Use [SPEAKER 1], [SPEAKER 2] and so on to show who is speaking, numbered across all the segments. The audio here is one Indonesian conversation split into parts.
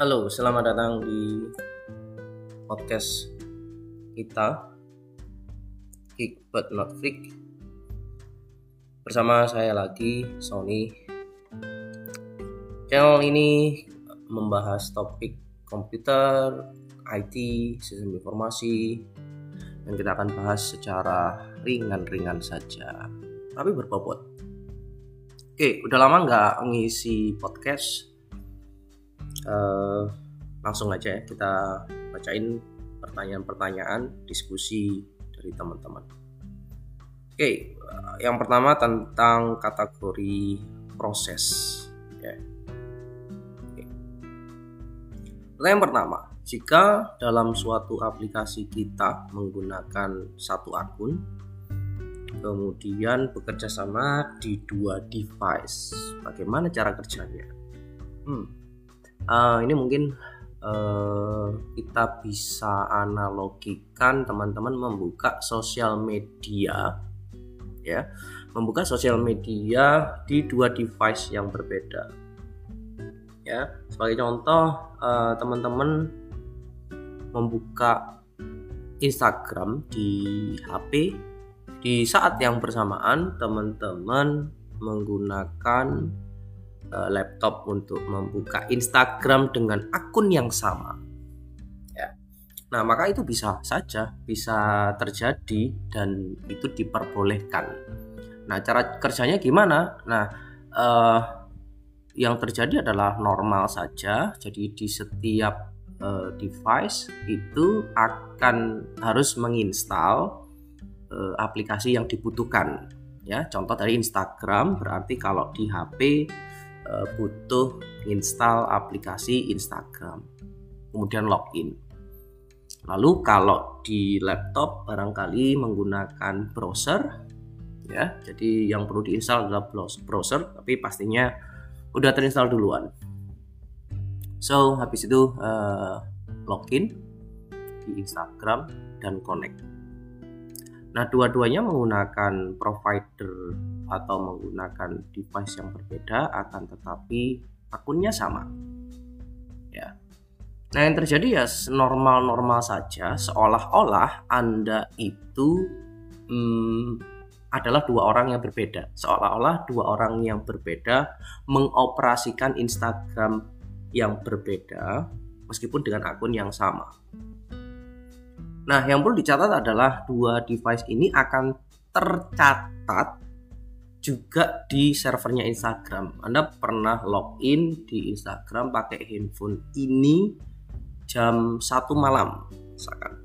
[SPEAKER 1] Halo, selamat datang di podcast kita Geek but not freak. Bersama saya lagi, Sony. Channel ini membahas topik komputer, IT, sistem informasi Dan kita akan bahas secara ringan-ringan saja Tapi berbobot. Oke, udah lama nggak ngisi podcast uh, langsung aja ya kita bacain pertanyaan-pertanyaan diskusi dari teman-teman. Oke, yang pertama tentang kategori proses. Ya. Oke. Pertanyaan pertama, jika dalam suatu aplikasi kita menggunakan satu akun, kemudian bekerja sama di dua device, bagaimana cara kerjanya? Hmm, uh, ini mungkin uh, kita bisa analogikan teman-teman membuka sosial media ya. Membuka sosial media di dua device yang berbeda ya. Sebagai contoh uh, teman-teman membuka Instagram di HP di saat yang bersamaan teman-teman menggunakan uh, laptop untuk membuka Instagram dengan akun yang sama. Ya. Nah, maka itu bisa saja bisa terjadi dan itu diperbolehkan. Nah, cara kerjanya gimana? Nah, uh, yang terjadi adalah normal saja. Jadi di setiap uh, device itu akan harus menginstal uh, aplikasi yang dibutuhkan. Ya, contoh dari Instagram berarti kalau di HP Eh, butuh install aplikasi Instagram, kemudian login. Lalu kalau di laptop barangkali menggunakan browser, ya, jadi yang perlu diinstal adalah browser, tapi pastinya udah terinstall duluan. So habis itu uh, login di Instagram dan connect. Nah, dua-duanya menggunakan provider atau menggunakan device yang berbeda akan tetapi akunnya sama. Ya. Nah, yang terjadi ya normal-normal saja seolah-olah Anda itu hmm, adalah dua orang yang berbeda. Seolah-olah dua orang yang berbeda mengoperasikan Instagram yang berbeda meskipun dengan akun yang sama. Nah, yang perlu dicatat adalah dua device ini akan tercatat juga di servernya Instagram. Anda pernah login di Instagram pakai handphone ini jam 1 malam, misalkan.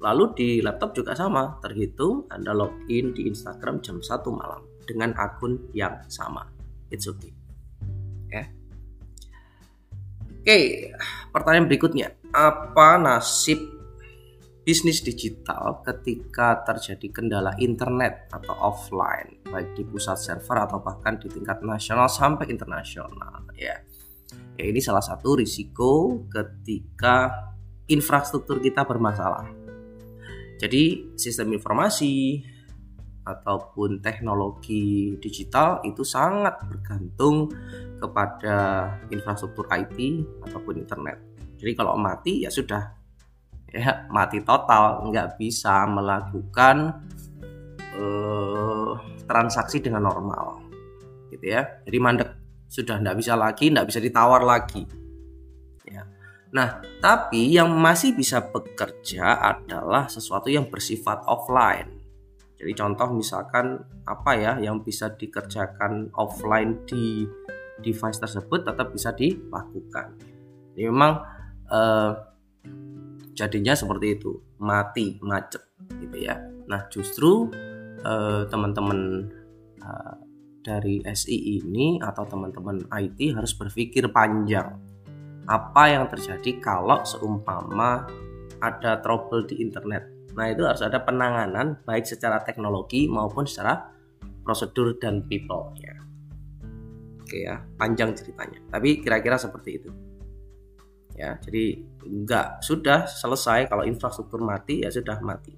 [SPEAKER 1] Lalu di laptop juga sama, terhitung Anda login di Instagram jam 1 malam dengan akun yang sama. It's okay. Ya. Oke, pertanyaan berikutnya. Apa nasib bisnis digital ketika terjadi kendala internet atau offline baik di pusat server atau bahkan di tingkat nasional sampai internasional ya. Ya ini salah satu risiko ketika infrastruktur kita bermasalah. Jadi sistem informasi ataupun teknologi digital itu sangat bergantung kepada infrastruktur IT ataupun internet. Jadi kalau mati ya sudah ya mati total. Nggak bisa melakukan uh, transaksi dengan normal. Gitu ya. Jadi mandek. Sudah nggak bisa lagi nggak bisa ditawar lagi. Ya. Nah tapi yang masih bisa bekerja adalah sesuatu yang bersifat offline. Jadi contoh misalkan apa ya yang bisa dikerjakan offline di device tersebut tetap bisa dilakukan. Jadi memang uh, jadinya seperti itu. Mati macet gitu ya. Nah justru eh, teman-teman eh, dari SI ini atau teman-teman IT harus berpikir panjang. Apa yang terjadi kalau seumpama ada trouble di internet? Nah itu harus ada penanganan baik secara teknologi maupun secara prosedur dan people ya oke ya panjang ceritanya. Tapi kira-kira seperti itu ya jadi enggak sudah selesai kalau infrastruktur mati ya sudah mati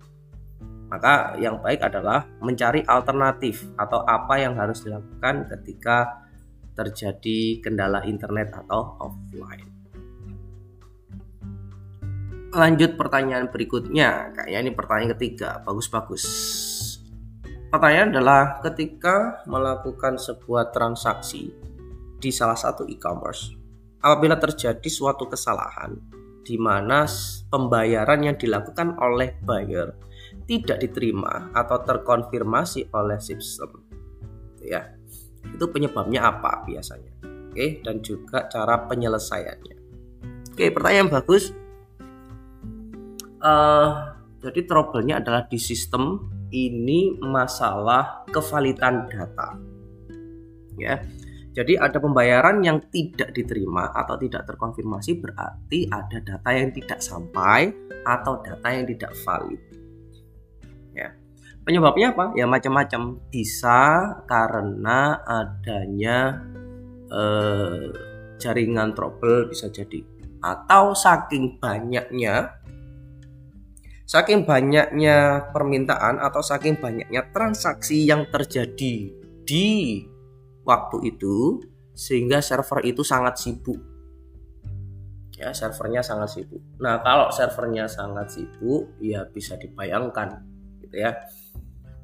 [SPEAKER 1] maka yang baik adalah mencari alternatif atau apa yang harus dilakukan ketika terjadi kendala internet atau offline lanjut pertanyaan berikutnya. Kayaknya ini pertanyaan ketiga. Bagus-bagus. Pertanyaan adalah ketika melakukan sebuah transaksi di salah satu e-commerce, apabila terjadi suatu kesalahan di mana pembayaran yang dilakukan oleh buyer tidak diterima atau terkonfirmasi oleh sistem. Ya. Itu penyebabnya apa biasanya? Oke, dan juga cara penyelesaiannya. Oke, pertanyaan bagus uh, jadi trouble-nya adalah di sistem ini masalah kevalitan data. Ya. Jadi ada pembayaran yang tidak diterima atau tidak terkonfirmasi berarti ada data yang tidak sampai atau data yang tidak valid. Ya. Penyebabnya apa? Ya macam-macam. Bisa karena adanya eh, jaringan trouble bisa jadi atau saking banyaknya Saking banyaknya permintaan atau saking banyaknya transaksi yang terjadi di waktu itu sehingga server itu sangat sibuk. Ya, servernya sangat sibuk. Nah, kalau servernya sangat sibuk, ya bisa dibayangkan gitu ya.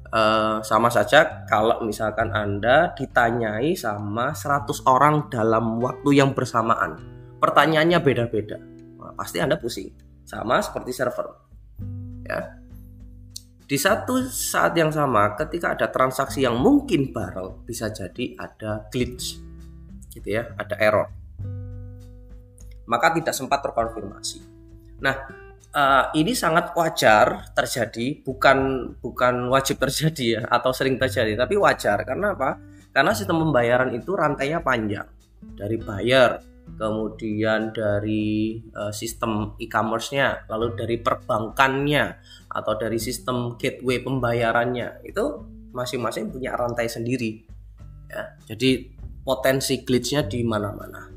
[SPEAKER 1] E, sama saja kalau misalkan Anda ditanyai sama 100 orang dalam waktu yang bersamaan. Pertanyaannya beda-beda. Nah, pasti Anda pusing. Sama seperti server ya di satu saat yang sama ketika ada transaksi yang mungkin bareng bisa jadi ada glitch gitu ya ada error. Maka tidak sempat terkonfirmasi. Nah uh, ini sangat wajar terjadi bukan bukan wajib terjadi ya atau sering terjadi tapi wajar. Karena apa? Karena sistem pembayaran itu rantainya panjang. Dari buyer kemudian dari uh, sistem e-commerce-nya, lalu dari perbankannya atau dari sistem gateway pembayarannya itu masing-masing punya rantai sendiri. Ya, jadi potensi glitch-nya di mana-mana.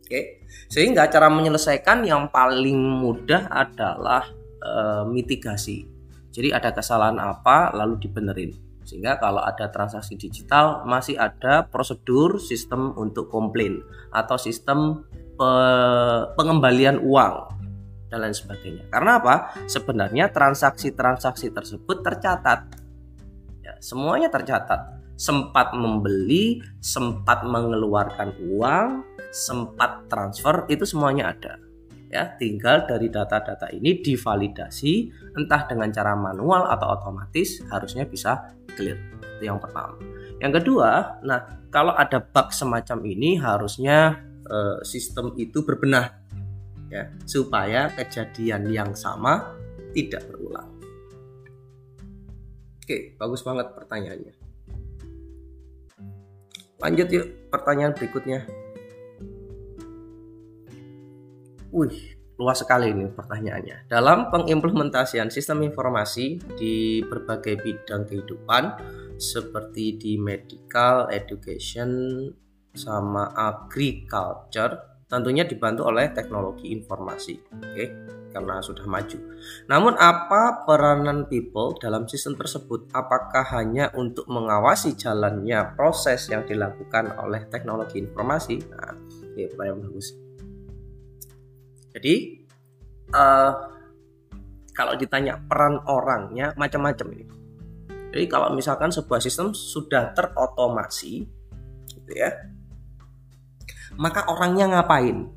[SPEAKER 1] Oke, sehingga cara menyelesaikan yang paling mudah adalah uh, mitigasi. Jadi ada kesalahan apa lalu dibenerin sehingga kalau ada transaksi digital masih ada prosedur sistem untuk komplain atau sistem pe pengembalian uang dan lain sebagainya. Karena apa? Sebenarnya transaksi-transaksi tersebut tercatat. Ya, semuanya tercatat. Sempat membeli, sempat mengeluarkan uang, sempat transfer, itu semuanya ada ya tinggal dari data-data ini divalidasi entah dengan cara manual atau otomatis harusnya bisa clear. Itu yang pertama. Yang kedua nah kalau ada bug semacam ini harusnya eh, sistem itu berbenah ya supaya kejadian yang sama tidak berulang. Oke bagus banget pertanyaannya. Lanjut yuk pertanyaan berikutnya. Wih, luas sekali ini pertanyaannya. Dalam pengimplementasian sistem informasi di berbagai bidang kehidupan seperti di medical, education, sama agriculture, tentunya dibantu oleh teknologi informasi. Oke, karena sudah maju. Namun apa peranan people dalam sistem tersebut? Apakah hanya untuk mengawasi jalannya proses yang dilakukan oleh teknologi informasi? Nah, ini pertanyaan bagus. Jadi uh, kalau ditanya peran orangnya macam-macam ini. Jadi kalau misalkan sebuah sistem sudah terotomasi, gitu ya, maka orangnya ngapain?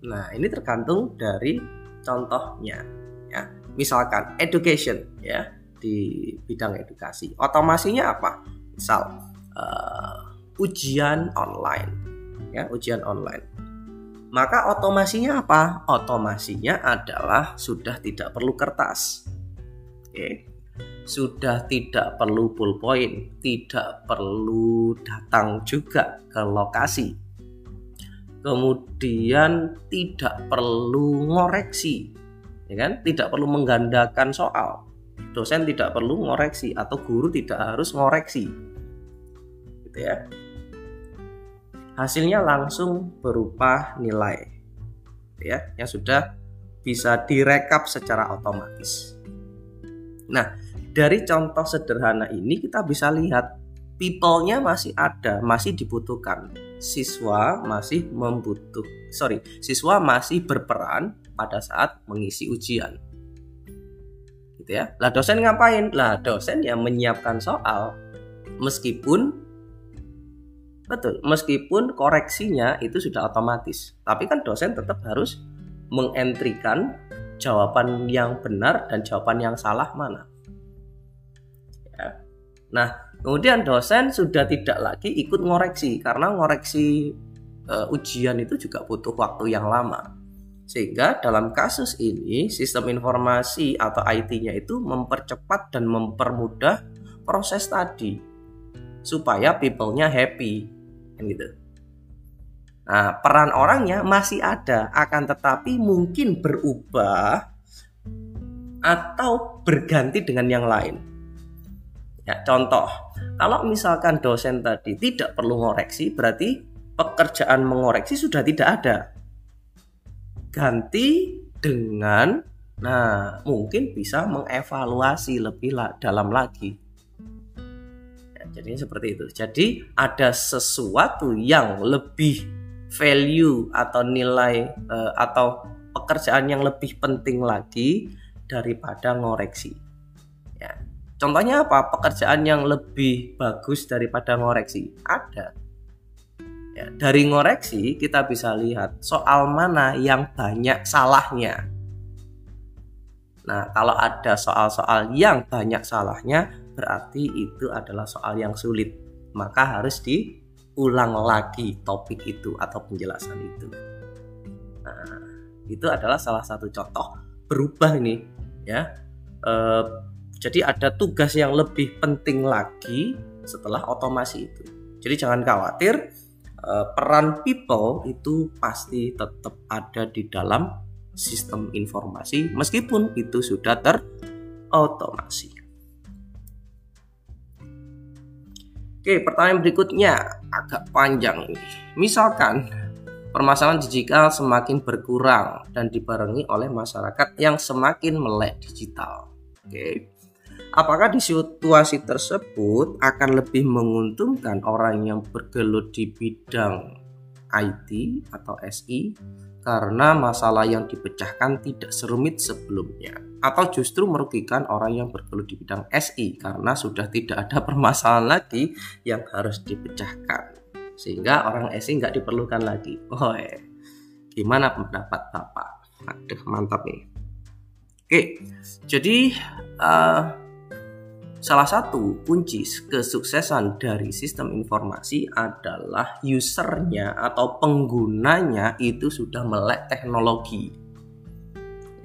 [SPEAKER 1] Nah ini tergantung dari contohnya. Ya, misalkan education, ya di bidang edukasi, otomasinya apa? Misal uh, ujian online, ya ujian online maka otomasinya apa? Otomasinya adalah sudah tidak perlu kertas. Oke. Sudah tidak perlu pulpoin, tidak perlu datang juga ke lokasi. Kemudian tidak perlu ngoreksi, ya kan? Tidak perlu menggandakan soal. Dosen tidak perlu ngoreksi atau guru tidak harus ngoreksi. Gitu ya hasilnya langsung berupa nilai ya yang sudah bisa direkap secara otomatis. Nah, dari contoh sederhana ini kita bisa lihat people-nya masih ada, masih dibutuhkan. Siswa masih membutuh, sorry, siswa masih berperan pada saat mengisi ujian. Gitu ya. Lah dosen ngapain? Lah dosen yang menyiapkan soal meskipun betul, meskipun koreksinya itu sudah otomatis. Tapi kan dosen tetap harus mengentrikan jawaban yang benar dan jawaban yang salah mana. Ya. Nah, kemudian dosen sudah tidak lagi ikut ngoreksi karena ngoreksi uh, ujian itu juga butuh waktu yang lama. Sehingga dalam kasus ini sistem informasi atau IT-nya itu mempercepat dan mempermudah proses tadi supaya people-nya happy kan gitu. Nah, peran orangnya masih ada, akan tetapi mungkin berubah atau berganti dengan yang lain. Ya, contoh, kalau misalkan dosen tadi tidak perlu ngoreksi, berarti pekerjaan mengoreksi sudah tidak ada. Ganti dengan, nah mungkin bisa mengevaluasi lebih dalam lagi. Jadi seperti itu. Jadi ada sesuatu yang lebih value atau nilai uh, atau pekerjaan yang lebih penting lagi daripada ngoreksi. Ya. Contohnya apa? Pekerjaan yang lebih bagus daripada ngoreksi ada. Ya, dari ngoreksi kita bisa lihat soal mana yang banyak salahnya. Nah, kalau ada soal-soal yang banyak salahnya, berarti itu adalah soal yang sulit. Maka harus di ulang lagi topik itu atau penjelasan itu. Nah, itu adalah salah satu contoh berubah ini ya. E, jadi ada tugas yang lebih penting lagi setelah otomasi itu. Jadi jangan khawatir e, peran people itu pasti tetap ada di dalam sistem informasi meskipun itu sudah terotomasi. Oke, pertanyaan berikutnya agak panjang. Misalkan permasalahan digital semakin berkurang dan dibarengi oleh masyarakat yang semakin melek digital. Oke. Apakah di situasi tersebut akan lebih menguntungkan orang yang bergelut di bidang IT atau SI karena masalah yang dipecahkan tidak serumit sebelumnya atau justru merugikan orang yang bergelut di bidang SI karena sudah tidak ada permasalahan lagi yang harus dipecahkan sehingga orang SI nggak diperlukan lagi. Oh, gimana pendapat Bapak? Aduh, mantap nih. Oke, jadi uh, Salah satu kunci kesuksesan dari sistem informasi adalah usernya atau penggunanya itu sudah melek teknologi.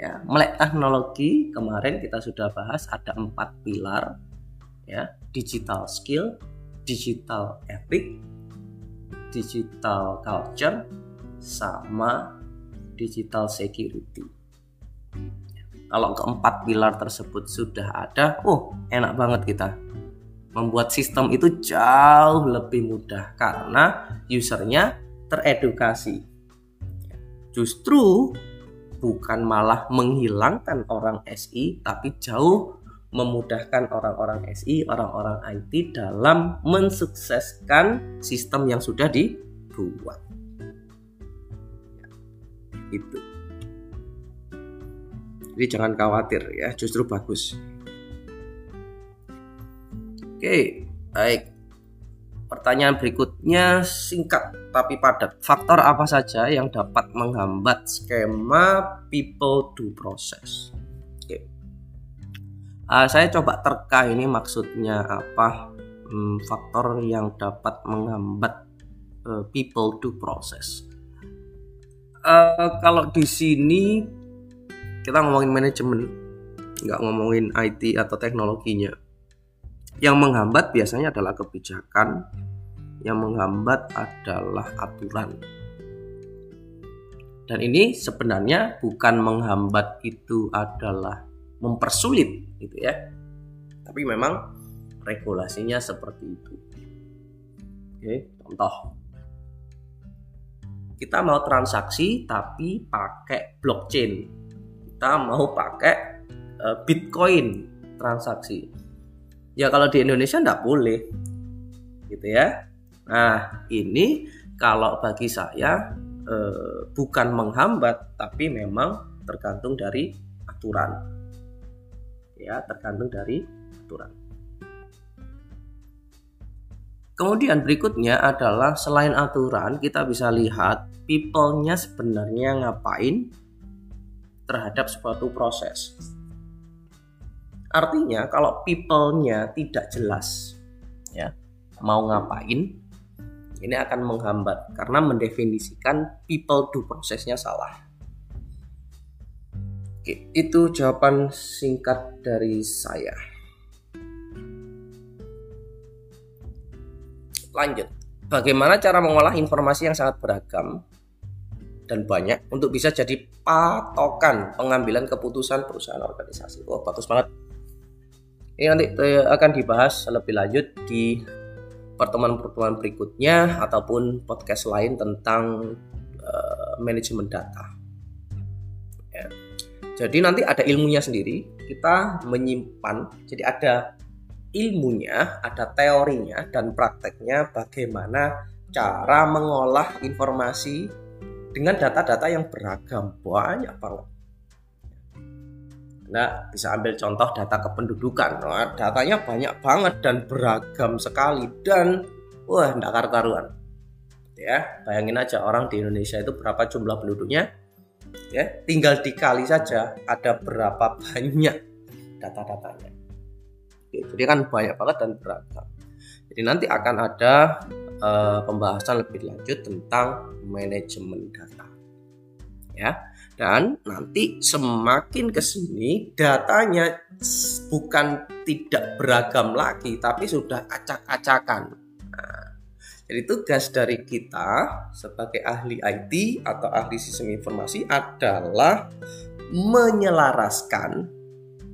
[SPEAKER 1] Ya, melek teknologi kemarin kita sudah bahas ada empat pilar, ya, digital skill, digital ethic, digital culture, sama digital security. Kalau keempat pilar tersebut sudah ada, oh enak banget kita. Membuat sistem itu jauh lebih mudah karena usernya teredukasi. Justru bukan malah menghilangkan orang SI, tapi jauh memudahkan orang-orang SI, orang-orang IT dalam mensukseskan sistem yang sudah dibuat. Itu. Jadi jangan khawatir ya, justru bagus. Oke, baik. Pertanyaan berikutnya singkat tapi padat. Faktor apa saja yang dapat menghambat skema people to process? Oke. Uh, saya coba terka ini maksudnya apa? Hmm, faktor yang dapat menghambat uh, people to process. Uh, kalau di sini kita ngomongin manajemen nggak ngomongin IT atau teknologinya yang menghambat biasanya adalah kebijakan yang menghambat adalah aturan. Dan ini sebenarnya bukan menghambat itu adalah mempersulit gitu ya. Tapi memang regulasinya seperti itu. Oke contoh. Kita mau transaksi tapi pakai blockchain. Kita mau pakai uh, Bitcoin transaksi. Ya kalau di Indonesia nggak boleh, gitu ya. Nah ini kalau bagi saya uh, bukan menghambat, tapi memang tergantung dari aturan. Ya, tergantung dari aturan. Kemudian berikutnya adalah selain aturan kita bisa lihat people-nya sebenarnya ngapain terhadap suatu proses. Artinya kalau people-nya tidak jelas ya mau ngapain ini akan menghambat karena mendefinisikan people do prosesnya salah. Oke, itu jawaban singkat dari saya. Lanjut. Bagaimana cara mengolah informasi yang sangat beragam dan banyak untuk bisa jadi patokan pengambilan keputusan perusahaan organisasi. Oh, bagus banget. Ini nanti eh, akan dibahas lebih lanjut di pertemuan-pertemuan berikutnya ataupun podcast lain tentang uh, manajemen data. Ya. Jadi nanti ada ilmunya sendiri. Kita menyimpan. Jadi ada ilmunya, ada teorinya dan prakteknya bagaimana cara mengolah informasi dengan data-data yang beragam banyak banget. Nah, bisa ambil contoh data kependudukan. Nah, datanya banyak banget dan beragam sekali dan wah, enggak karu-karuan. Ya, bayangin aja orang di Indonesia itu berapa jumlah penduduknya? Ya, tinggal dikali saja ada berapa banyak data-datanya. Jadi kan banyak banget dan beragam. Jadi nanti akan ada uh, pembahasan lebih lanjut tentang manajemen data. Ya. Dan nanti semakin ke sini datanya bukan tidak beragam lagi tapi sudah acak-acakan. Nah, jadi tugas dari kita sebagai ahli IT atau ahli sistem informasi adalah menyelaraskan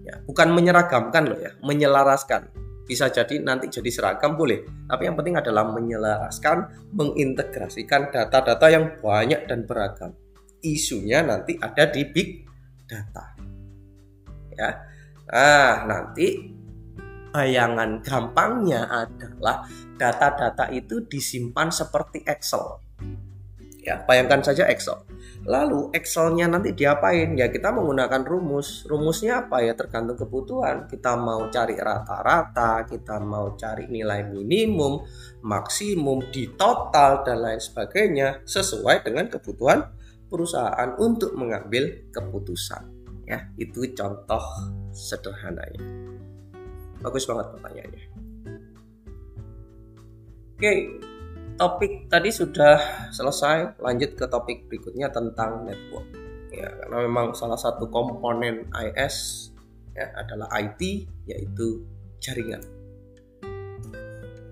[SPEAKER 1] ya bukan menyeragamkan loh ya menyelaraskan. Bisa jadi nanti jadi seragam boleh. Tapi yang penting adalah menyelaraskan mengintegrasikan data-data yang banyak dan beragam isunya nanti ada di big data ya nah nanti bayangan gampangnya adalah data-data itu disimpan seperti Excel ya bayangkan saja Excel Lalu Excelnya nanti diapain? Ya kita menggunakan rumus. Rumusnya apa ya tergantung kebutuhan. Kita mau cari rata-rata, kita mau cari nilai minimum, maksimum, di total dan lain sebagainya sesuai dengan kebutuhan perusahaan untuk mengambil keputusan. Ya, itu contoh sederhananya. Bagus banget pertanyaannya. Oke, topik tadi sudah selesai lanjut ke topik berikutnya tentang network ya karena memang salah satu komponen IS ya adalah IT yaitu jaringan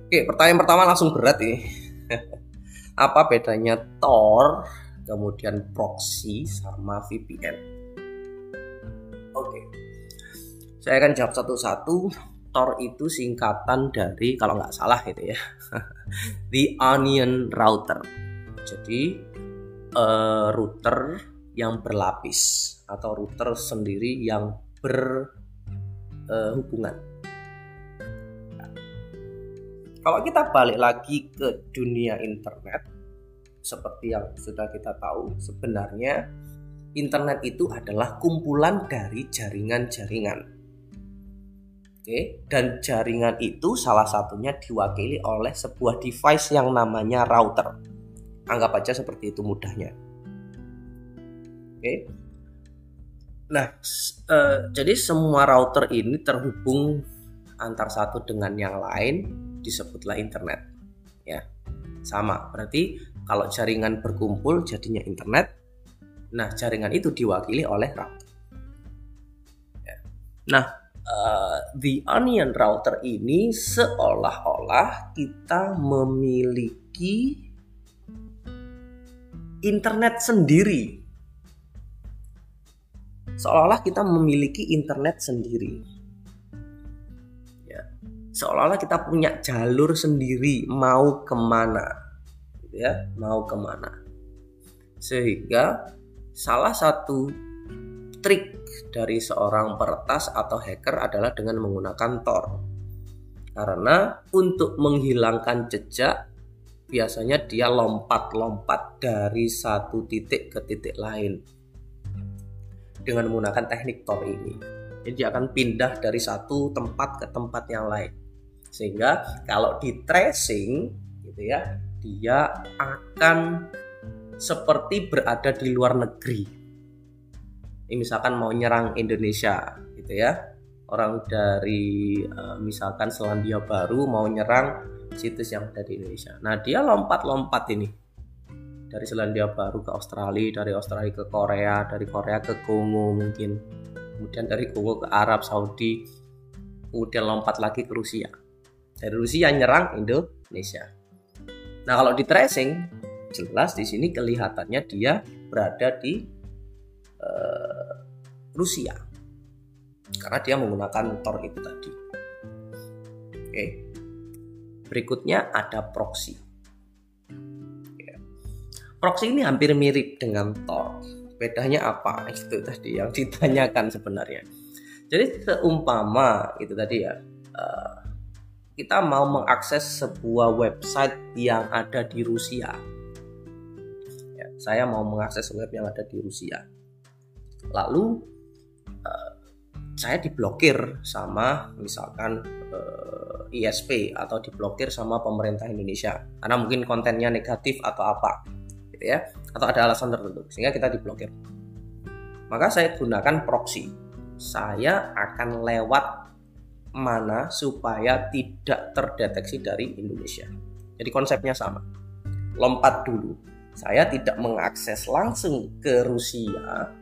[SPEAKER 1] oke pertanyaan pertama langsung berat nih apa bedanya Tor kemudian proxy sama VPN oke. Saya akan jawab satu-satu. Tor itu singkatan dari kalau nggak salah gitu ya the onion router. Jadi uh, router yang berlapis atau router sendiri yang berhubungan uh, kalau kita balik lagi ke dunia internet seperti yang sudah kita tahu sebenarnya internet itu adalah kumpulan dari jaringan-jaringan Oke, dan jaringan itu salah satunya diwakili oleh sebuah device yang namanya router. Anggap aja seperti itu mudahnya. Oke. Nah, uh, jadi semua router ini terhubung antar satu dengan yang lain disebutlah internet. Ya. Sama, berarti kalau jaringan berkumpul jadinya internet. Nah, jaringan itu diwakili oleh router. Ya. Nah, uh, the onion router ini seolah-olah kita memiliki internet sendiri. Seolah-olah kita memiliki internet sendiri. Ya. Seolah-olah kita punya jalur sendiri mau ke mana, ya, mau ke mana. Sehingga salah satu trik dari seorang peretas atau hacker adalah dengan menggunakan Tor. Karena untuk menghilangkan jejak biasanya dia lompat-lompat dari satu titik ke titik lain. dengan menggunakan teknik Tor ini. Jadi dia akan pindah dari satu tempat ke tempat yang lain. Sehingga kalau di tracing gitu ya, dia akan seperti berada di luar negeri. Ini misalkan mau nyerang Indonesia gitu ya. Orang dari eh, misalkan Selandia Baru mau nyerang situs yang ada di Indonesia. Nah, dia lompat-lompat ini dari Selandia Baru ke Australia, dari Australia ke Korea, dari Korea ke Kongo mungkin, kemudian dari Kongo ke Arab Saudi, kemudian lompat lagi ke Rusia. Dari Rusia nyerang Indonesia. Nah kalau di tracing jelas di sini kelihatannya dia berada di uh, Rusia karena dia menggunakan Tor itu tadi. Oke. Berikutnya ada proxy. Proxy ini hampir mirip dengan Tor. Bedanya apa? Itu tadi yang ditanyakan sebenarnya. Jadi seumpama itu tadi ya, uh, kita mau mengakses sebuah website yang ada di Rusia. Ya, saya mau mengakses web yang ada di Rusia. Lalu uh, saya diblokir sama misalkan uh, ISP atau diblokir sama pemerintah Indonesia karena mungkin kontennya negatif atau apa gitu ya atau ada alasan tertentu sehingga kita diblokir maka saya gunakan proxy saya akan lewat mana supaya tidak terdeteksi dari Indonesia. Jadi konsepnya sama. Lompat dulu. Saya tidak mengakses langsung ke Rusia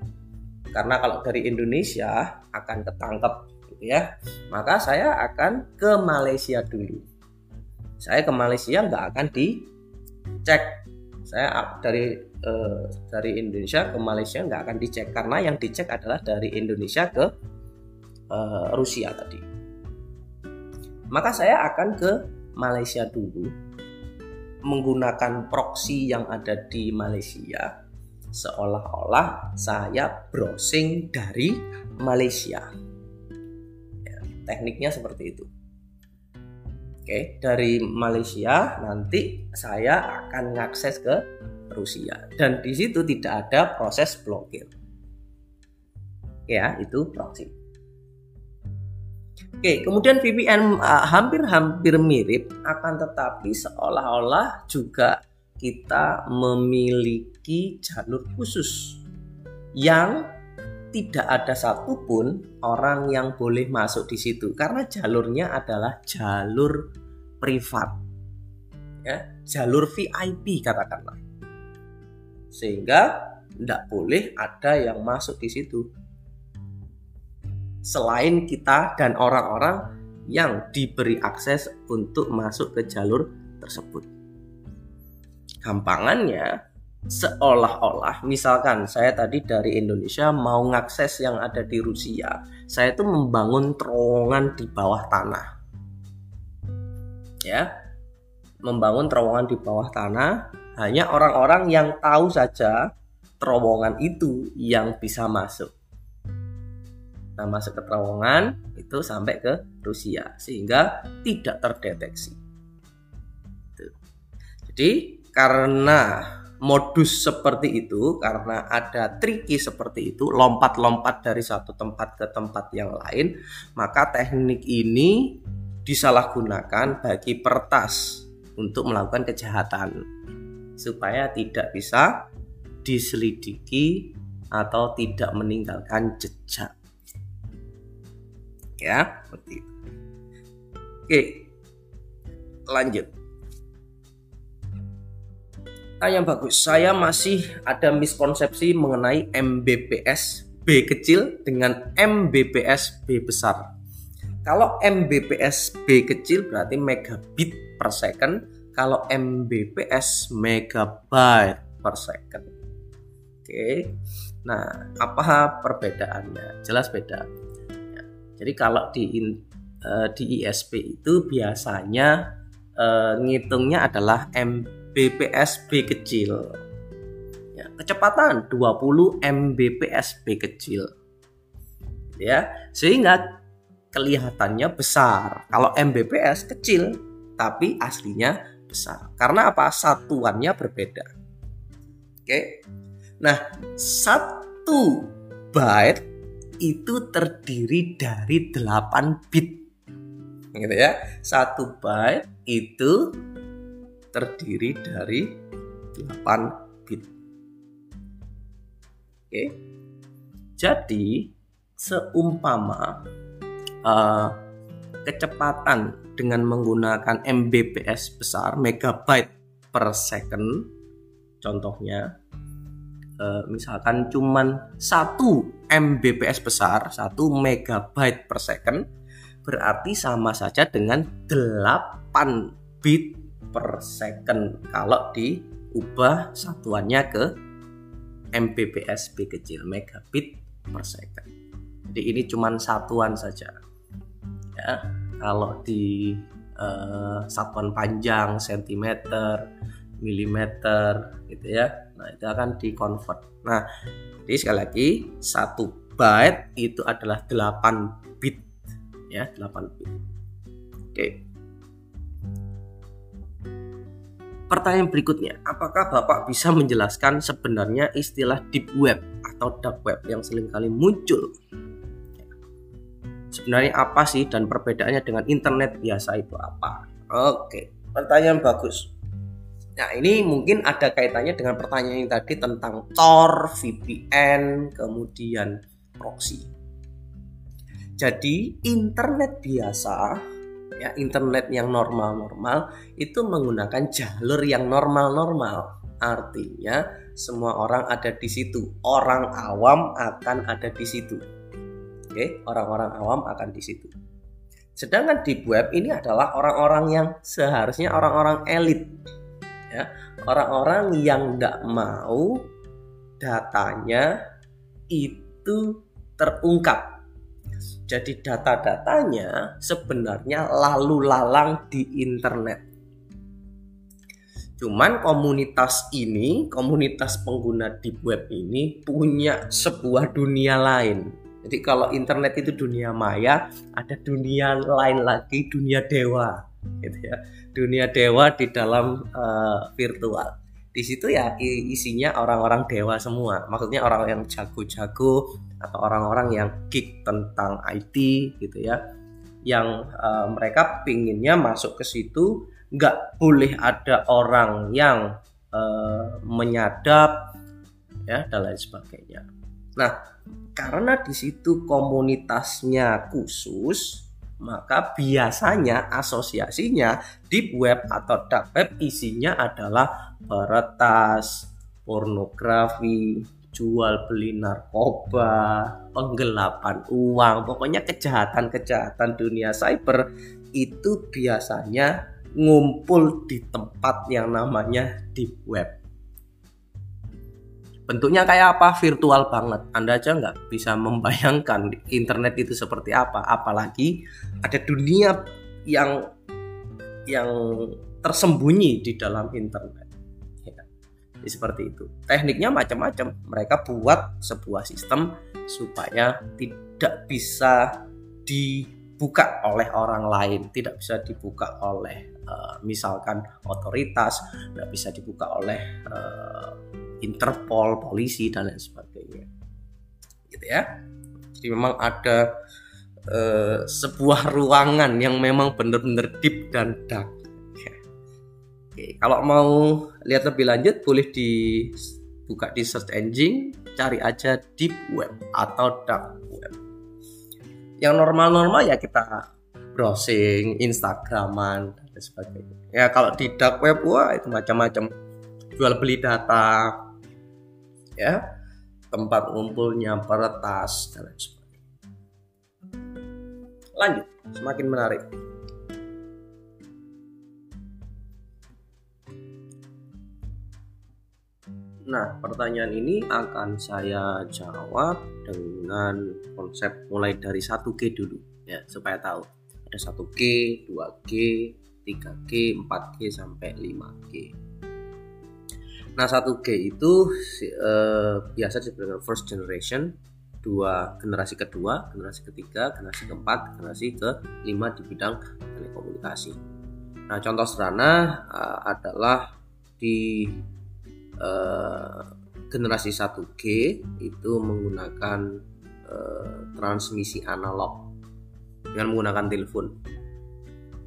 [SPEAKER 1] karena kalau dari Indonesia akan ketangkep gitu ya. Maka saya akan ke Malaysia dulu. Saya ke Malaysia nggak akan dicek. Saya dari uh, dari Indonesia ke Malaysia nggak akan dicek. Karena yang dicek adalah dari Indonesia ke uh, Rusia tadi. Maka saya akan ke Malaysia dulu menggunakan proxy yang ada di Malaysia seolah-olah saya browsing dari Malaysia. Ya, tekniknya seperti itu. Oke, dari Malaysia nanti saya akan mengakses ke Rusia dan di situ tidak ada proses blokir. Ya, itu proxy. Oke, kemudian VPN uh, hampir-hampir mirip akan tetapi seolah-olah juga kita memiliki jalur khusus yang tidak ada satupun orang yang boleh masuk di situ. Karena jalurnya adalah jalur privat ya jalur VIP katakanlah. Sehingga tidak boleh ada yang masuk di situ selain kita dan orang-orang yang diberi akses untuk masuk ke jalur tersebut. Gampangannya seolah-olah misalkan saya tadi dari Indonesia mau ngakses yang ada di Rusia saya itu membangun terowongan di bawah tanah. Ya membangun terowongan di bawah tanah hanya orang-orang yang tahu saja terowongan itu yang bisa masuk nah masuk ke terowongan itu sampai ke Rusia sehingga tidak terdeteksi. Jadi karena modus seperti itu karena ada tricky seperti itu lompat-lompat dari satu tempat ke tempat yang lain maka teknik ini disalahgunakan bagi pertas untuk melakukan kejahatan supaya tidak bisa diselidiki atau tidak meninggalkan jejak ya seperti itu oke lanjut Ah, yang bagus. Saya masih ada miskonsepsi mengenai Mbps B kecil dengan Mbps B besar. Kalau Mbps B kecil berarti megabit per second, kalau Mbps megabyte per second. Oke. Nah, apa perbedaannya? Jelas beda. Jadi kalau di uh, di ISP itu biasanya uh, ngitungnya adalah M Mbps B kecil. Ya, kecepatan 20 Mbps B kecil. Ya, sehingga kelihatannya besar. Kalau Mbps kecil tapi aslinya besar. Karena apa? Satuannya berbeda. Oke. Nah, satu byte itu terdiri dari 8 bit. Gitu ya. Satu byte itu terdiri dari 8 bit. Oke. Jadi seumpama uh, kecepatan dengan menggunakan Mbps besar, megabyte per second, contohnya uh, misalkan cuman 1 Mbps besar, 1 megabyte per second, berarti sama saja dengan 8 bit per second kalau diubah satuannya ke Mbps B kecil, megabit per second. Jadi ini cuma satuan saja. Ya, kalau di uh, satuan panjang sentimeter, milimeter gitu ya. Nah, itu akan di-convert. Nah, jadi sekali lagi satu byte itu adalah 8 bit ya, 8 bit. Oke. Pertanyaan berikutnya, apakah Bapak bisa menjelaskan sebenarnya istilah deep web atau dark web yang sering kali muncul? Sebenarnya apa sih dan perbedaannya dengan internet biasa itu apa? Oke, pertanyaan bagus. Nah, ini mungkin ada kaitannya dengan pertanyaan yang tadi tentang Tor, VPN, kemudian proxy. Jadi, internet biasa ya internet yang normal-normal itu menggunakan jalur yang normal-normal. Artinya semua orang ada di situ. Orang awam akan ada di situ. Oke, orang-orang awam akan di situ. Sedangkan di web ini adalah orang-orang yang seharusnya orang-orang elit. Ya, orang-orang yang tidak mau datanya itu terungkap jadi data-datanya sebenarnya lalu lalang di internet. Cuman komunitas ini, komunitas pengguna deep web ini punya sebuah dunia lain. Jadi kalau internet itu dunia maya, ada dunia lain lagi, dunia dewa, gitu ya. Dunia dewa di dalam uh, virtual. Di situ ya isinya orang-orang dewa semua. Maksudnya orang yang jago-jago atau orang-orang yang geek tentang IT gitu ya. Yang uh, mereka pinginnya masuk ke situ nggak boleh ada orang yang uh, menyadap ya dan lain sebagainya. Nah karena di situ komunitasnya khusus maka biasanya asosiasinya deep web atau dark web isinya adalah peretas, pornografi, jual beli narkoba, penggelapan uang, pokoknya kejahatan-kejahatan dunia cyber itu biasanya ngumpul di tempat yang namanya deep web bentuknya kayak apa? Virtual banget. Anda aja nggak bisa membayangkan internet itu seperti apa. Apalagi ada dunia yang yang tersembunyi di dalam internet. Ya. Seperti itu. Tekniknya macam-macam. Mereka buat sebuah sistem supaya tidak bisa dibuka oleh orang lain tidak bisa dibuka oleh uh, misalkan otoritas tidak bisa dibuka oleh uh, Interpol, polisi dan lain sebagainya. Gitu ya. Jadi memang ada uh, sebuah ruangan yang memang benar-benar deep dan dark. Ya. Oke, kalau mau lihat lebih lanjut boleh dibuka di search engine, cari aja deep web atau dark. Yang normal-normal ya kita browsing, Instagraman dan sebagainya. Ya kalau di dark web wah itu macam-macam jual beli data, ya tempat ngumpulnya peretas dan lain sebagainya. Lanjut, semakin menarik. Nah, pertanyaan ini akan saya jawab dengan konsep mulai dari 1G dulu ya, supaya tahu. Ada 1G, 2G, 3G, 4G sampai 5G. Nah 1G itu uh, biasa disebut dengan first generation, dua generasi kedua, generasi ketiga, generasi keempat, generasi kelima di bidang telekomunikasi. Nah contoh sederhana uh, adalah di uh, generasi 1G itu menggunakan uh, transmisi analog dengan menggunakan telepon.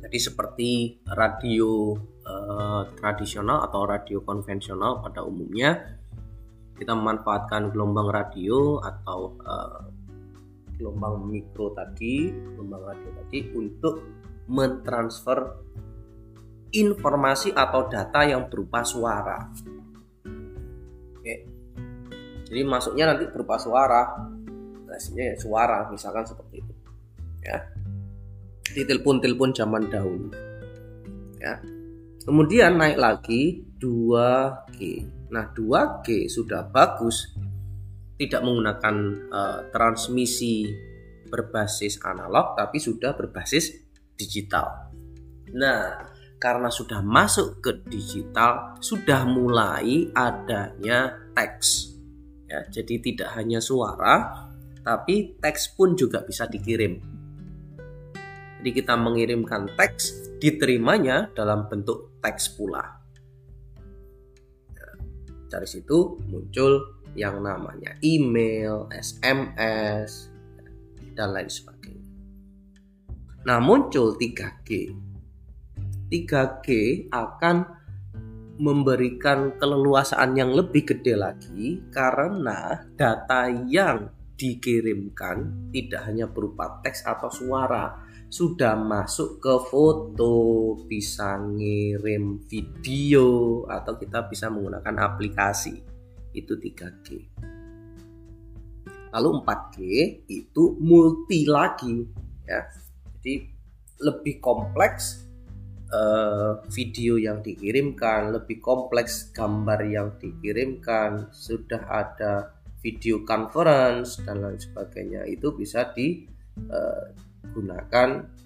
[SPEAKER 1] Jadi seperti radio uh, tradisional atau radio konvensional pada umumnya kita memanfaatkan gelombang radio atau uh, gelombang mikro tadi, gelombang radio tadi untuk mentransfer informasi atau data yang berupa suara. Jadi masuknya nanti berupa suara. Hasilnya ya suara, misalkan seperti itu. Ya. Di telepon-telepon zaman dahulu. Ya. Kemudian naik lagi 2G. Nah, 2G sudah bagus tidak menggunakan uh, transmisi berbasis analog tapi sudah berbasis digital. Nah, karena sudah masuk ke digital, sudah mulai adanya teks. Ya, jadi tidak hanya suara, tapi teks pun juga bisa dikirim. Jadi kita mengirimkan teks, diterimanya dalam bentuk teks pula. Nah, dari situ muncul yang namanya email, SMS, dan lain sebagainya. Nah, muncul 3G. 3G akan memberikan keleluasaan yang lebih gede lagi karena data yang dikirimkan tidak hanya berupa teks atau suara, sudah masuk ke foto, bisa ngirim video atau kita bisa menggunakan aplikasi itu 3G. Lalu 4G itu multi lagi ya. Jadi lebih kompleks uh, video yang dikirimkan, lebih kompleks gambar yang dikirimkan, sudah ada video conference dan lain sebagainya. Itu bisa digunakan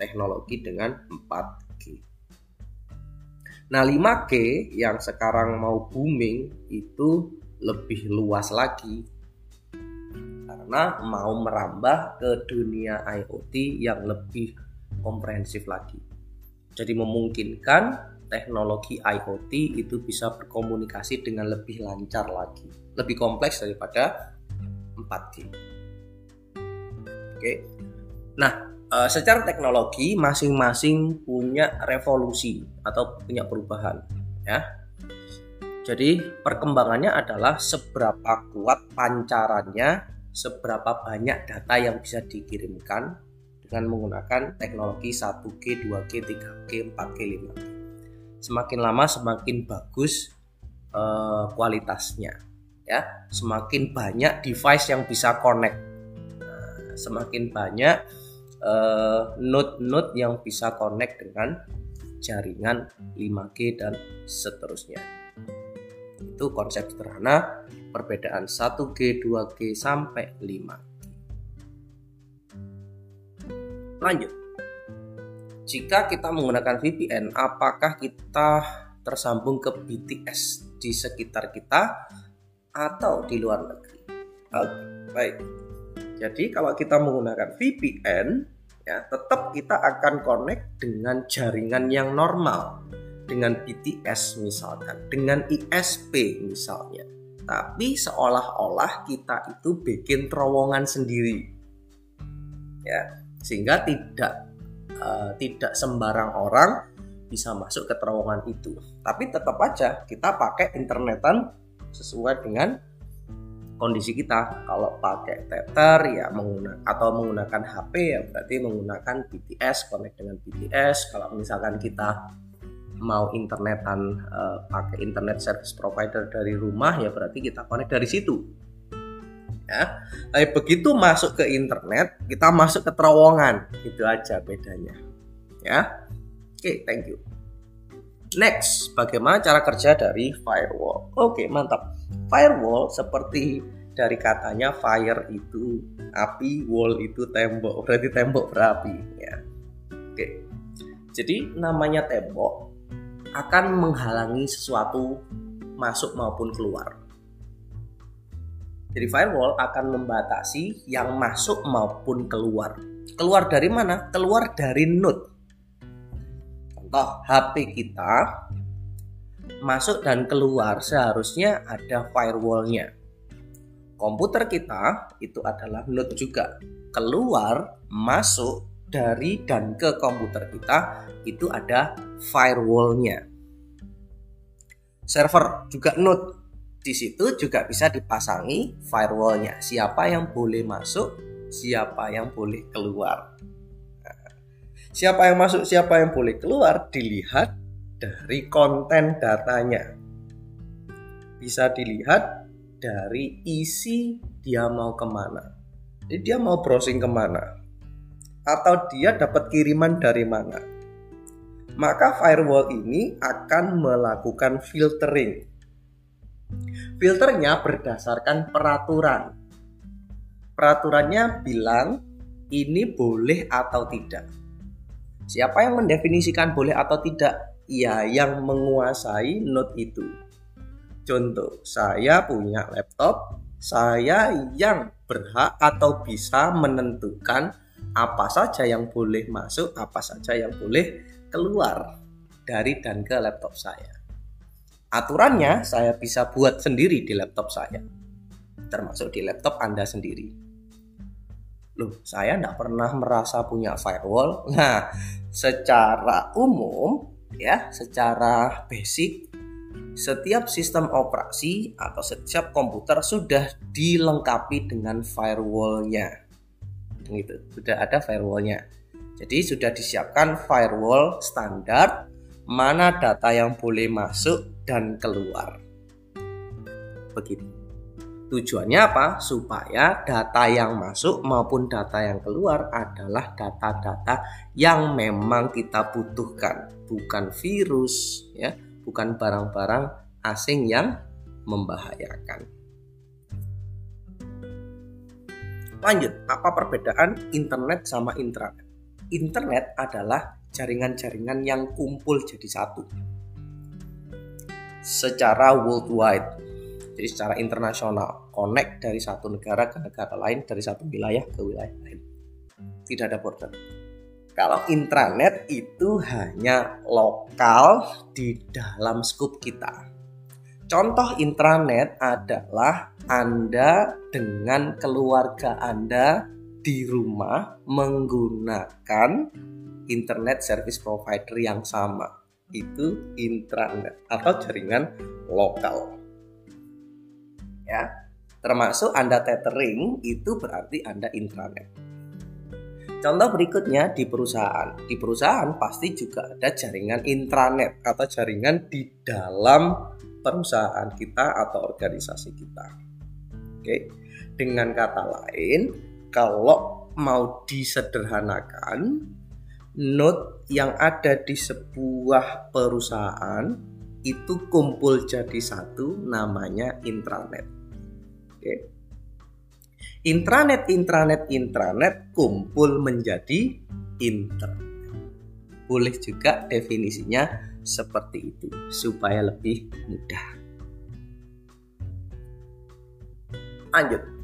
[SPEAKER 1] teknologi dengan 4G. Nah, 5G yang sekarang mau booming itu lebih luas lagi karena mau merambah ke dunia IoT yang lebih komprehensif lagi. Jadi memungkinkan teknologi IoT itu bisa berkomunikasi dengan lebih lancar lagi, lebih kompleks daripada 4G. Oke. Nah, eh, secara teknologi masing-masing punya revolusi atau punya perubahan, ya. Jadi perkembangannya adalah seberapa kuat pancarannya, seberapa banyak data yang bisa dikirimkan dengan menggunakan teknologi 1G, 2G, 3G, 4G, 5G. Semakin lama semakin bagus uh, kualitasnya, ya. Semakin banyak device yang bisa connect, nah, semakin banyak uh, node-node yang bisa connect dengan jaringan 5G dan seterusnya itu konsep sederhana perbedaan 1G, 2G sampai 5G. Lanjut. Jika kita menggunakan VPN, apakah kita tersambung ke BTS di sekitar kita atau di luar negeri? Oke, baik. Jadi kalau kita menggunakan VPN, ya tetap kita akan connect dengan jaringan yang normal dengan BTS misalkan, dengan ISP misalnya. Tapi seolah-olah kita itu bikin terowongan sendiri. Ya, sehingga tidak uh, tidak sembarang orang bisa masuk ke terowongan itu. Tapi tetap aja kita pakai internetan sesuai dengan kondisi kita. Kalau pakai tether ya menggunakan atau menggunakan HP ya berarti menggunakan BTS connect dengan BTS. Kalau misalkan kita mau internetan uh, pakai internet service provider dari rumah ya berarti kita connect dari situ ya. Tapi begitu masuk ke internet kita masuk ke terowongan. Itu aja bedanya ya. Oke okay, thank you. Next bagaimana cara kerja dari firewall? Oke okay, mantap. Firewall seperti dari katanya fire itu api wall itu tembok berarti tembok berapi ya. Oke. Jadi namanya tembok akan menghalangi sesuatu masuk maupun keluar. Jadi firewall akan membatasi yang masuk maupun keluar. Keluar dari mana? Keluar dari node. Contoh HP kita masuk dan keluar seharusnya ada firewallnya. komputer kita itu adalah node juga. Keluar, masuk dari dan ke komputer kita itu ada firewallnya. Server juga node. Di situ juga bisa dipasangi firewallnya. Siapa yang boleh masuk, siapa yang boleh keluar. siapa yang masuk, siapa yang boleh keluar dilihat dari konten datanya. Bisa dilihat dari isi dia mau ke mana. Jadi dia mau browsing ke mana. Atau dia dapat kiriman dari mana. Maka firewall ini akan melakukan filtering. Filternya berdasarkan peraturan. Peraturannya bilang ini boleh atau tidak. Siapa yang mendefinisikan boleh atau tidak? Ya, yang menguasai node itu. Contoh, saya punya laptop, saya yang berhak atau bisa menentukan apa saja yang boleh masuk, apa saja yang boleh keluar dari dan ke laptop saya. Aturannya saya bisa buat sendiri di laptop saya, termasuk di laptop Anda sendiri. Loh, saya tidak pernah merasa punya firewall. Nah, secara umum ya secara basic setiap sistem operasi atau setiap komputer sudah dilengkapi dengan firewallnya gitu sudah ada firewallnya jadi sudah disiapkan firewall standar mana data yang boleh masuk dan keluar begitu Tujuannya apa? Supaya data yang masuk maupun data yang keluar adalah data-data yang memang kita butuhkan, bukan virus ya, bukan barang-barang asing yang membahayakan. Lanjut, apa perbedaan internet sama intranet? Internet adalah jaringan-jaringan yang kumpul jadi satu secara worldwide. Jadi secara internasional. Connect dari satu negara ke negara lain dari satu wilayah ke wilayah lain. Tidak ada border. Kalau intranet itu hanya lokal di dalam scoop kita. Contoh intranet adalah Anda dengan keluarga Anda di rumah menggunakan internet service provider yang sama itu intranet atau jaringan lokal ya. Termasuk Anda tethering itu berarti Anda intranet. Contoh berikutnya di perusahaan. Di perusahaan pasti juga ada jaringan intranet atau jaringan di dalam perusahaan kita atau organisasi kita. Oke. Dengan kata lain, kalau mau disederhanakan, node yang ada di sebuah perusahaan itu kumpul jadi satu namanya intranet. Oke. Intranet, intranet, intranet kumpul menjadi internet. Boleh juga definisinya seperti itu supaya lebih mudah. Lanjut.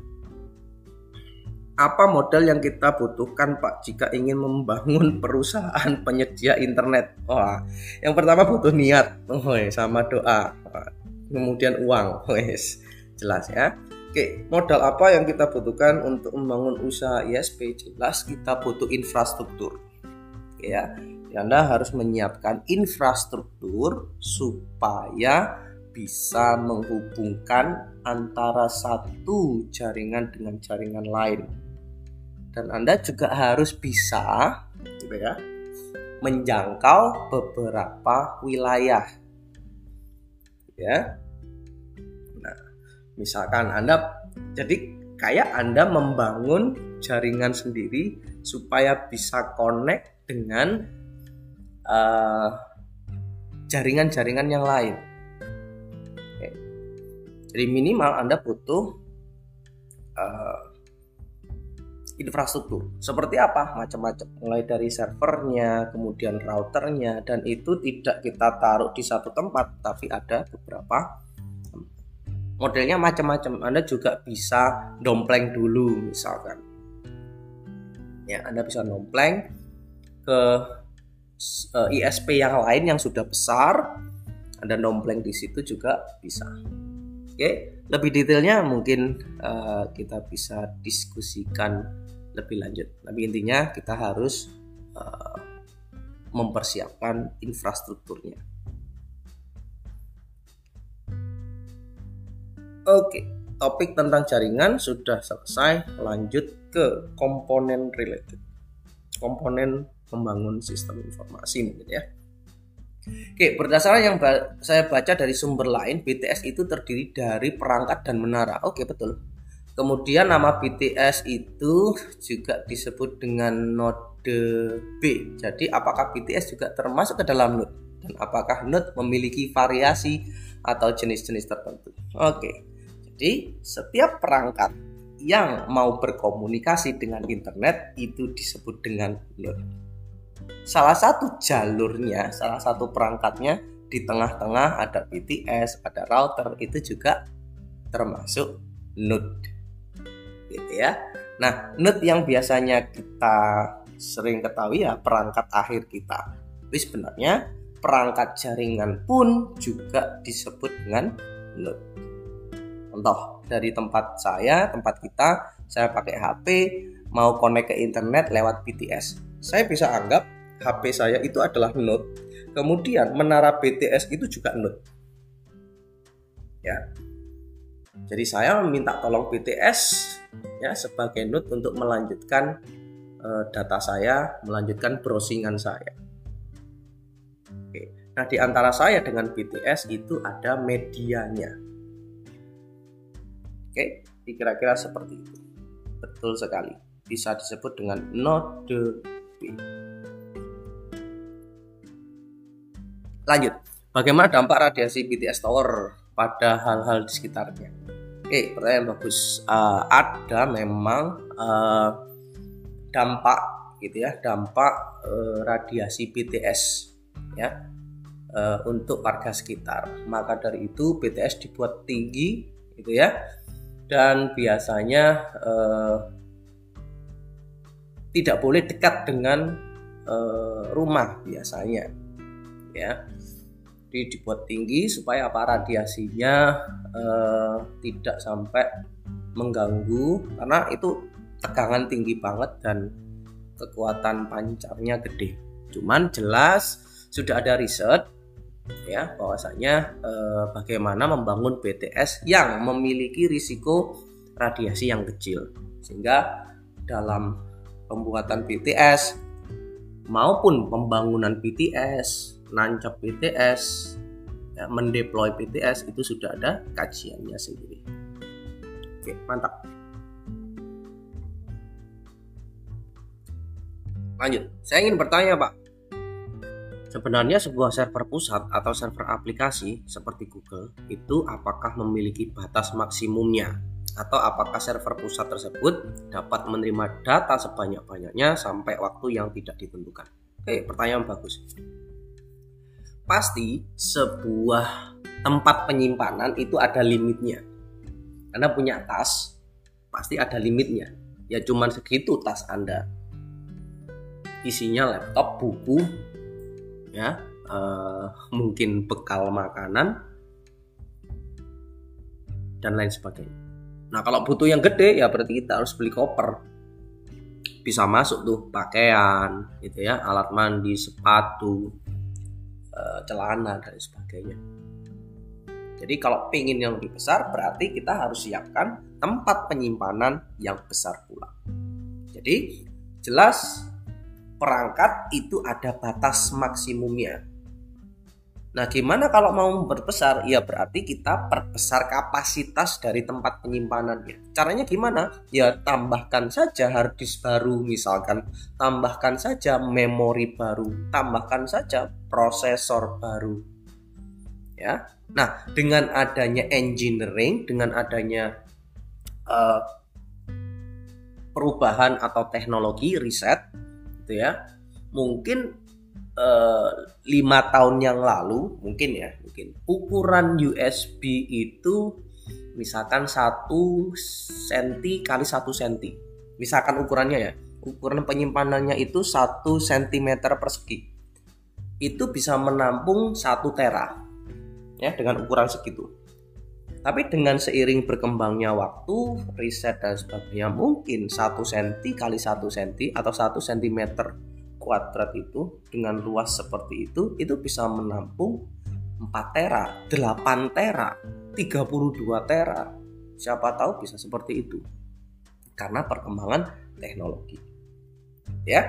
[SPEAKER 1] Apa modal yang kita butuhkan Pak jika ingin membangun perusahaan penyedia internet? Wah, yang pertama butuh niat, oh, sama doa, kemudian uang, wes jelas ya. Oke, modal apa yang kita butuhkan untuk membangun usaha ISP? Jelas kita butuh infrastruktur. Ya, Anda harus menyiapkan infrastruktur supaya bisa menghubungkan antara satu jaringan dengan jaringan lain. Dan Anda juga harus bisa gitu ya, menjangkau beberapa wilayah. Ya, Misalkan Anda jadi kayak Anda membangun jaringan sendiri supaya bisa connect dengan eh, jaringan-jaringan yang lain. Jadi minimal Anda butuh uh, infrastruktur. Seperti apa? Macam-macam. Mulai dari servernya, kemudian routernya, dan itu tidak kita taruh di satu tempat, tapi ada beberapa modelnya macam-macam Anda juga bisa dompleng dulu misalkan ya Anda bisa dompleng ke eh, ISP yang lain yang sudah besar Anda dompleng di situ juga bisa Oke, lebih detailnya mungkin uh, kita bisa diskusikan lebih lanjut. Tapi intinya kita harus uh, mempersiapkan infrastrukturnya. Oke, topik tentang jaringan sudah selesai. Lanjut ke komponen related. Komponen membangun sistem informasi mungkin ya. Oke, berdasarkan yang saya baca dari sumber lain, BTS itu terdiri dari perangkat dan menara. Oke, betul. Kemudian nama BTS itu juga disebut dengan node B. Jadi, apakah BTS juga termasuk ke dalam node? Dan apakah node memiliki variasi atau jenis-jenis tertentu? Oke. Jadi, setiap perangkat yang mau berkomunikasi dengan internet itu disebut dengan node salah satu jalurnya, salah satu perangkatnya di tengah-tengah ada BTS, ada router itu juga termasuk node. Gitu ya. Nah, node yang biasanya kita sering ketahui ya perangkat akhir kita. Tapi sebenarnya perangkat jaringan pun juga disebut dengan node. Contoh dari tempat saya, tempat kita, saya pakai HP mau connect ke internet lewat BTS. Saya bisa anggap HP saya itu adalah node. Kemudian menara BTS itu juga node. Ya. Jadi saya meminta tolong BTS ya sebagai node untuk melanjutkan uh, data saya, melanjutkan browsingan saya. Oke. Nah, di antara saya dengan BTS itu ada medianya. Oke, kira-kira seperti itu. Betul sekali. Bisa disebut dengan node B. Lanjut, bagaimana dampak radiasi BTS Tower pada hal-hal di sekitarnya? Oke, pertanyaan bagus. Uh, ada memang uh, dampak gitu ya, dampak uh, radiasi BTS ya uh, untuk warga sekitar. Maka dari itu BTS dibuat tinggi gitu ya. Dan biasanya uh, tidak boleh dekat dengan uh, rumah biasanya ya jadi dibuat tinggi supaya apa? Radiasinya eh, tidak sampai mengganggu. Karena itu tegangan tinggi banget dan kekuatan pancarnya gede. Cuman jelas sudah ada riset ya bahwasanya eh, bagaimana membangun BTS yang memiliki risiko radiasi yang kecil. Sehingga dalam pembuatan BTS maupun pembangunan BTS nancap BTS, ya, mendeploy BTS itu sudah ada kajiannya sendiri. Oke, mantap. Lanjut, saya ingin bertanya Pak. Sebenarnya sebuah server pusat atau server aplikasi seperti Google itu apakah memiliki batas maksimumnya? Atau apakah server pusat tersebut dapat menerima data sebanyak-banyaknya sampai waktu yang tidak ditentukan? Oke, pertanyaan bagus pasti sebuah tempat penyimpanan itu ada limitnya. Karena punya tas pasti ada limitnya. Ya cuman segitu tas Anda. Isinya laptop, buku, ya, uh, mungkin bekal makanan dan lain sebagainya. Nah kalau butuh yang gede ya berarti kita harus beli koper. Bisa masuk tuh pakaian, gitu ya, alat mandi, sepatu, Eh, celana dan sebagainya. Jadi kalau ingin yang lebih besar berarti kita harus siapkan tempat penyimpanan yang besar pula. Jadi jelas perangkat itu ada batas maksimumnya. Nah, gimana kalau mau berbesar? Ya berarti kita perbesar kapasitas dari tempat penyimpanannya. Caranya gimana? Ya tambahkan saja hard disk baru misalkan, tambahkan saja memori baru, tambahkan saja prosesor baru. Ya. Nah, dengan adanya engineering, dengan adanya uh, perubahan atau teknologi riset gitu ya. Mungkin Eh, lima tahun yang lalu mungkin ya mungkin. Ukuran USB itu misalkan satu senti kali satu senti. Misalkan ukurannya ya ukuran penyimpanannya itu satu sentimeter persegi. Itu bisa menampung satu tera ya dengan ukuran segitu. Tapi dengan seiring berkembangnya waktu, riset dan sebagainya mungkin 1 cm kali 1 cm atau 1 cm kuadrat itu dengan luas seperti itu itu bisa menampung 4 tera, 8 tera, 32 tera. Siapa tahu bisa seperti itu. Karena perkembangan teknologi. Ya.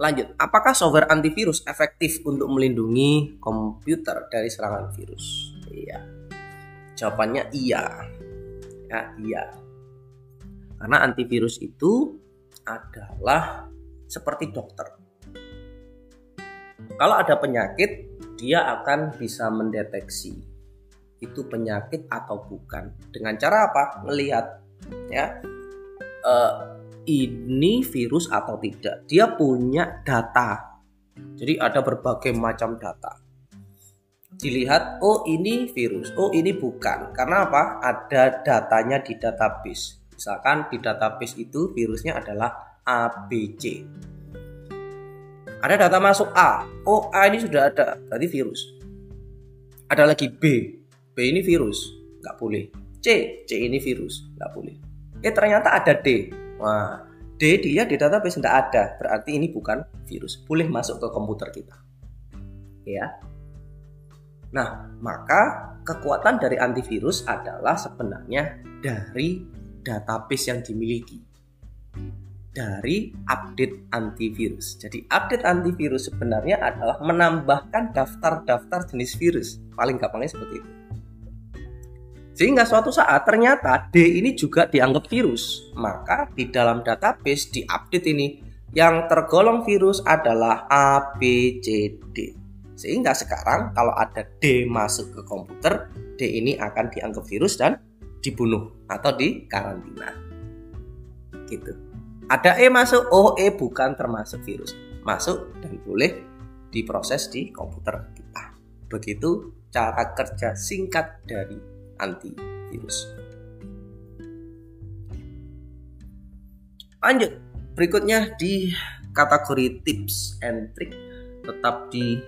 [SPEAKER 1] Lanjut, apakah software antivirus efektif untuk melindungi komputer dari serangan virus? Iya. Jawabannya iya. Ya, iya. Karena antivirus itu adalah seperti dokter. Kalau ada penyakit, dia akan bisa mendeteksi itu penyakit atau bukan. Dengan cara apa? Melihat ya. Uh, ini virus atau tidak. Dia punya data. Jadi ada berbagai macam data. Dilihat, oh ini virus, oh ini bukan. Karena apa? Ada datanya di database. Misalkan di database itu virusnya adalah ABC. Ada data masuk A. Oh A ini sudah ada, berarti virus. Ada lagi B. B ini virus, nggak boleh. C, C ini virus, nggak boleh. Eh ternyata ada D. Wah, D dia di database tidak ada, berarti ini bukan virus. Boleh masuk ke komputer kita. Ya. Nah, maka kekuatan dari antivirus adalah sebenarnya dari database yang dimiliki. Dari update antivirus. Jadi update antivirus sebenarnya adalah menambahkan daftar-daftar jenis virus. Paling gampangnya seperti itu. Sehingga suatu saat ternyata D ini juga dianggap virus. Maka di dalam database di update ini yang tergolong virus adalah A, B, C, D. Sehingga sekarang kalau ada D masuk ke komputer, D ini akan dianggap virus dan dibunuh atau di karantina. Gitu. Ada E masuk, oh E bukan termasuk virus. Masuk dan boleh diproses di komputer kita. Begitu cara kerja singkat dari antivirus. Lanjut, berikutnya di kategori tips and trick tetap di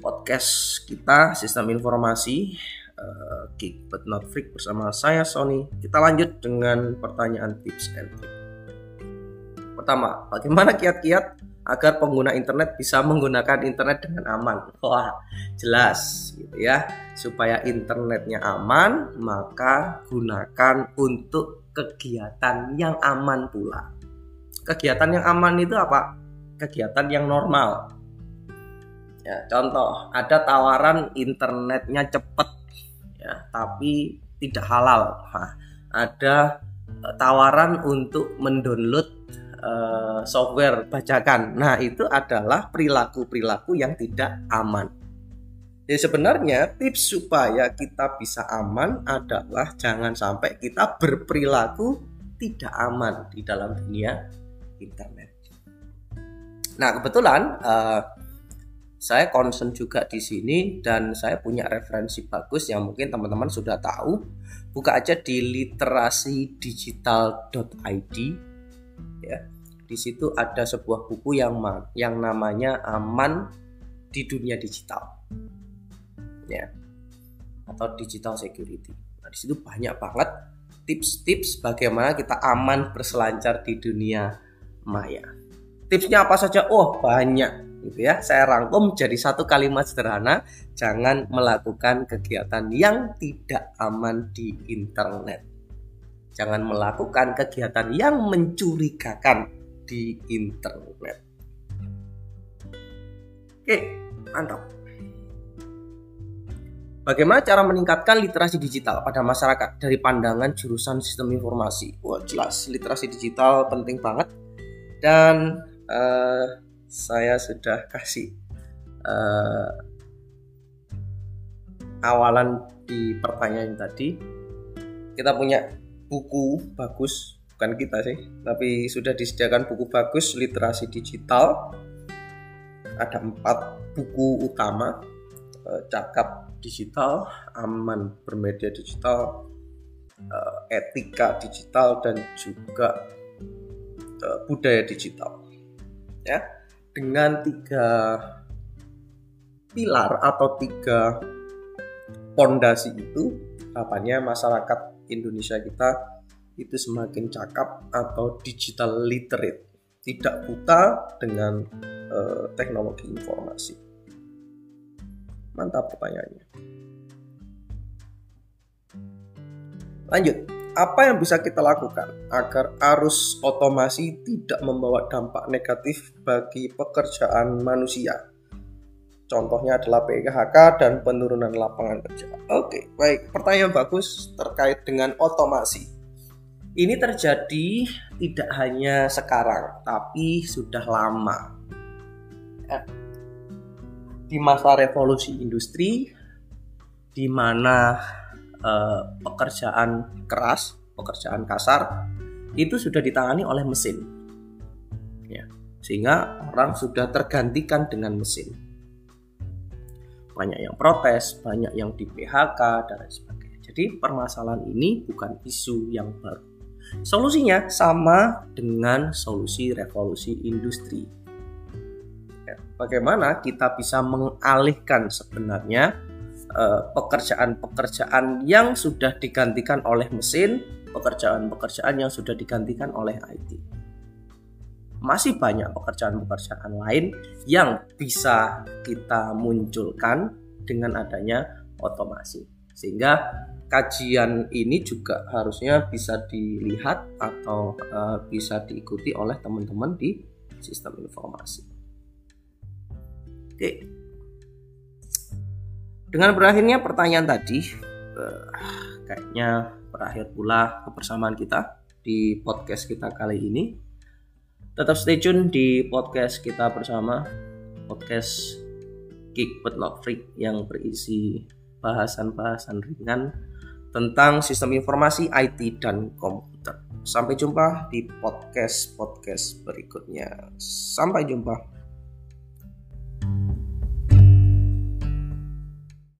[SPEAKER 1] podcast kita sistem informasi uh, Geek but not freak bersama saya Sony. Kita lanjut dengan pertanyaan tips and trick. Pertama, bagaimana kiat-kiat agar pengguna internet bisa menggunakan internet dengan aman. Wah, jelas gitu ya. Supaya internetnya aman, maka gunakan untuk kegiatan yang aman pula. Kegiatan yang aman itu apa? Kegiatan yang normal. Ya, contoh, ada tawaran internetnya cepat ya, tapi tidak halal. Nah, ada eh, tawaran untuk mendownload uh, software bajakan. Nah, itu adalah perilaku-perilaku yang tidak aman. Jadi sebenarnya tips supaya kita bisa aman adalah jangan sampai kita berperilaku tidak aman di dalam dunia internet. Nah, kebetulan uh, saya concern juga di sini dan saya punya referensi bagus yang mungkin teman-teman sudah tahu. Buka aja di literasidigital.id ya. Di situ ada sebuah buku yang yang namanya aman di dunia digital ya. Atau digital security. Nah di situ banyak banget tips-tips bagaimana kita aman berselancar di dunia maya. Tipsnya apa saja? Oh banyak gitu ya saya rangkum jadi satu kalimat sederhana jangan melakukan kegiatan yang tidak aman di internet Jangan melakukan kegiatan yang mencurigakan di internet. Oke, mantap. Bagaimana cara meningkatkan literasi digital pada masyarakat dari pandangan jurusan sistem informasi? Wah jelas literasi digital penting banget dan uh, saya sudah kasih uh, awalan di pertanyaan tadi. Kita punya buku bagus bukan kita sih tapi sudah disediakan buku bagus literasi digital. Ada empat buku utama eh, cakap digital aman bermedia digital eh, etika digital dan juga eh, budaya digital. Ya dengan tiga pilar atau tiga pondasi itu harapannya masyarakat Indonesia kita itu semakin cakap atau digital literate tidak buta dengan uh, teknologi informasi. Mantap pertanyaannya. Lanjut apa yang bisa kita lakukan agar arus otomasi tidak membawa dampak negatif bagi pekerjaan manusia Contohnya adalah PHK dan penurunan lapangan kerja. Oke, baik. Pertanyaan bagus terkait dengan otomasi. Ini terjadi tidak hanya sekarang, tapi sudah lama. Eh, di masa revolusi industri, di mana eh, pekerjaan keras, pekerjaan kasar, itu sudah ditangani oleh mesin. Ya, sehingga orang sudah tergantikan dengan mesin banyak yang protes, banyak yang di PHK dan lain sebagainya. Jadi permasalahan ini bukan isu yang baru. Solusinya sama dengan solusi revolusi industri. Ya, bagaimana kita bisa mengalihkan sebenarnya pekerjaan-pekerjaan yang sudah digantikan oleh mesin, pekerjaan-pekerjaan yang sudah digantikan oleh IT masih banyak pekerjaan-pekerjaan lain yang bisa kita munculkan dengan adanya otomasi. Sehingga kajian ini juga harusnya bisa dilihat atau uh, bisa diikuti oleh teman-teman di sistem informasi. Oke. Dengan berakhirnya pertanyaan tadi, uh, kayaknya berakhir pula kebersamaan kita di podcast kita kali ini. Tetap stay tune di podcast kita bersama podcast Kick But Not Freak yang berisi bahasan-bahasan ringan tentang sistem informasi IT dan komputer. Sampai jumpa di podcast-podcast berikutnya. Sampai jumpa.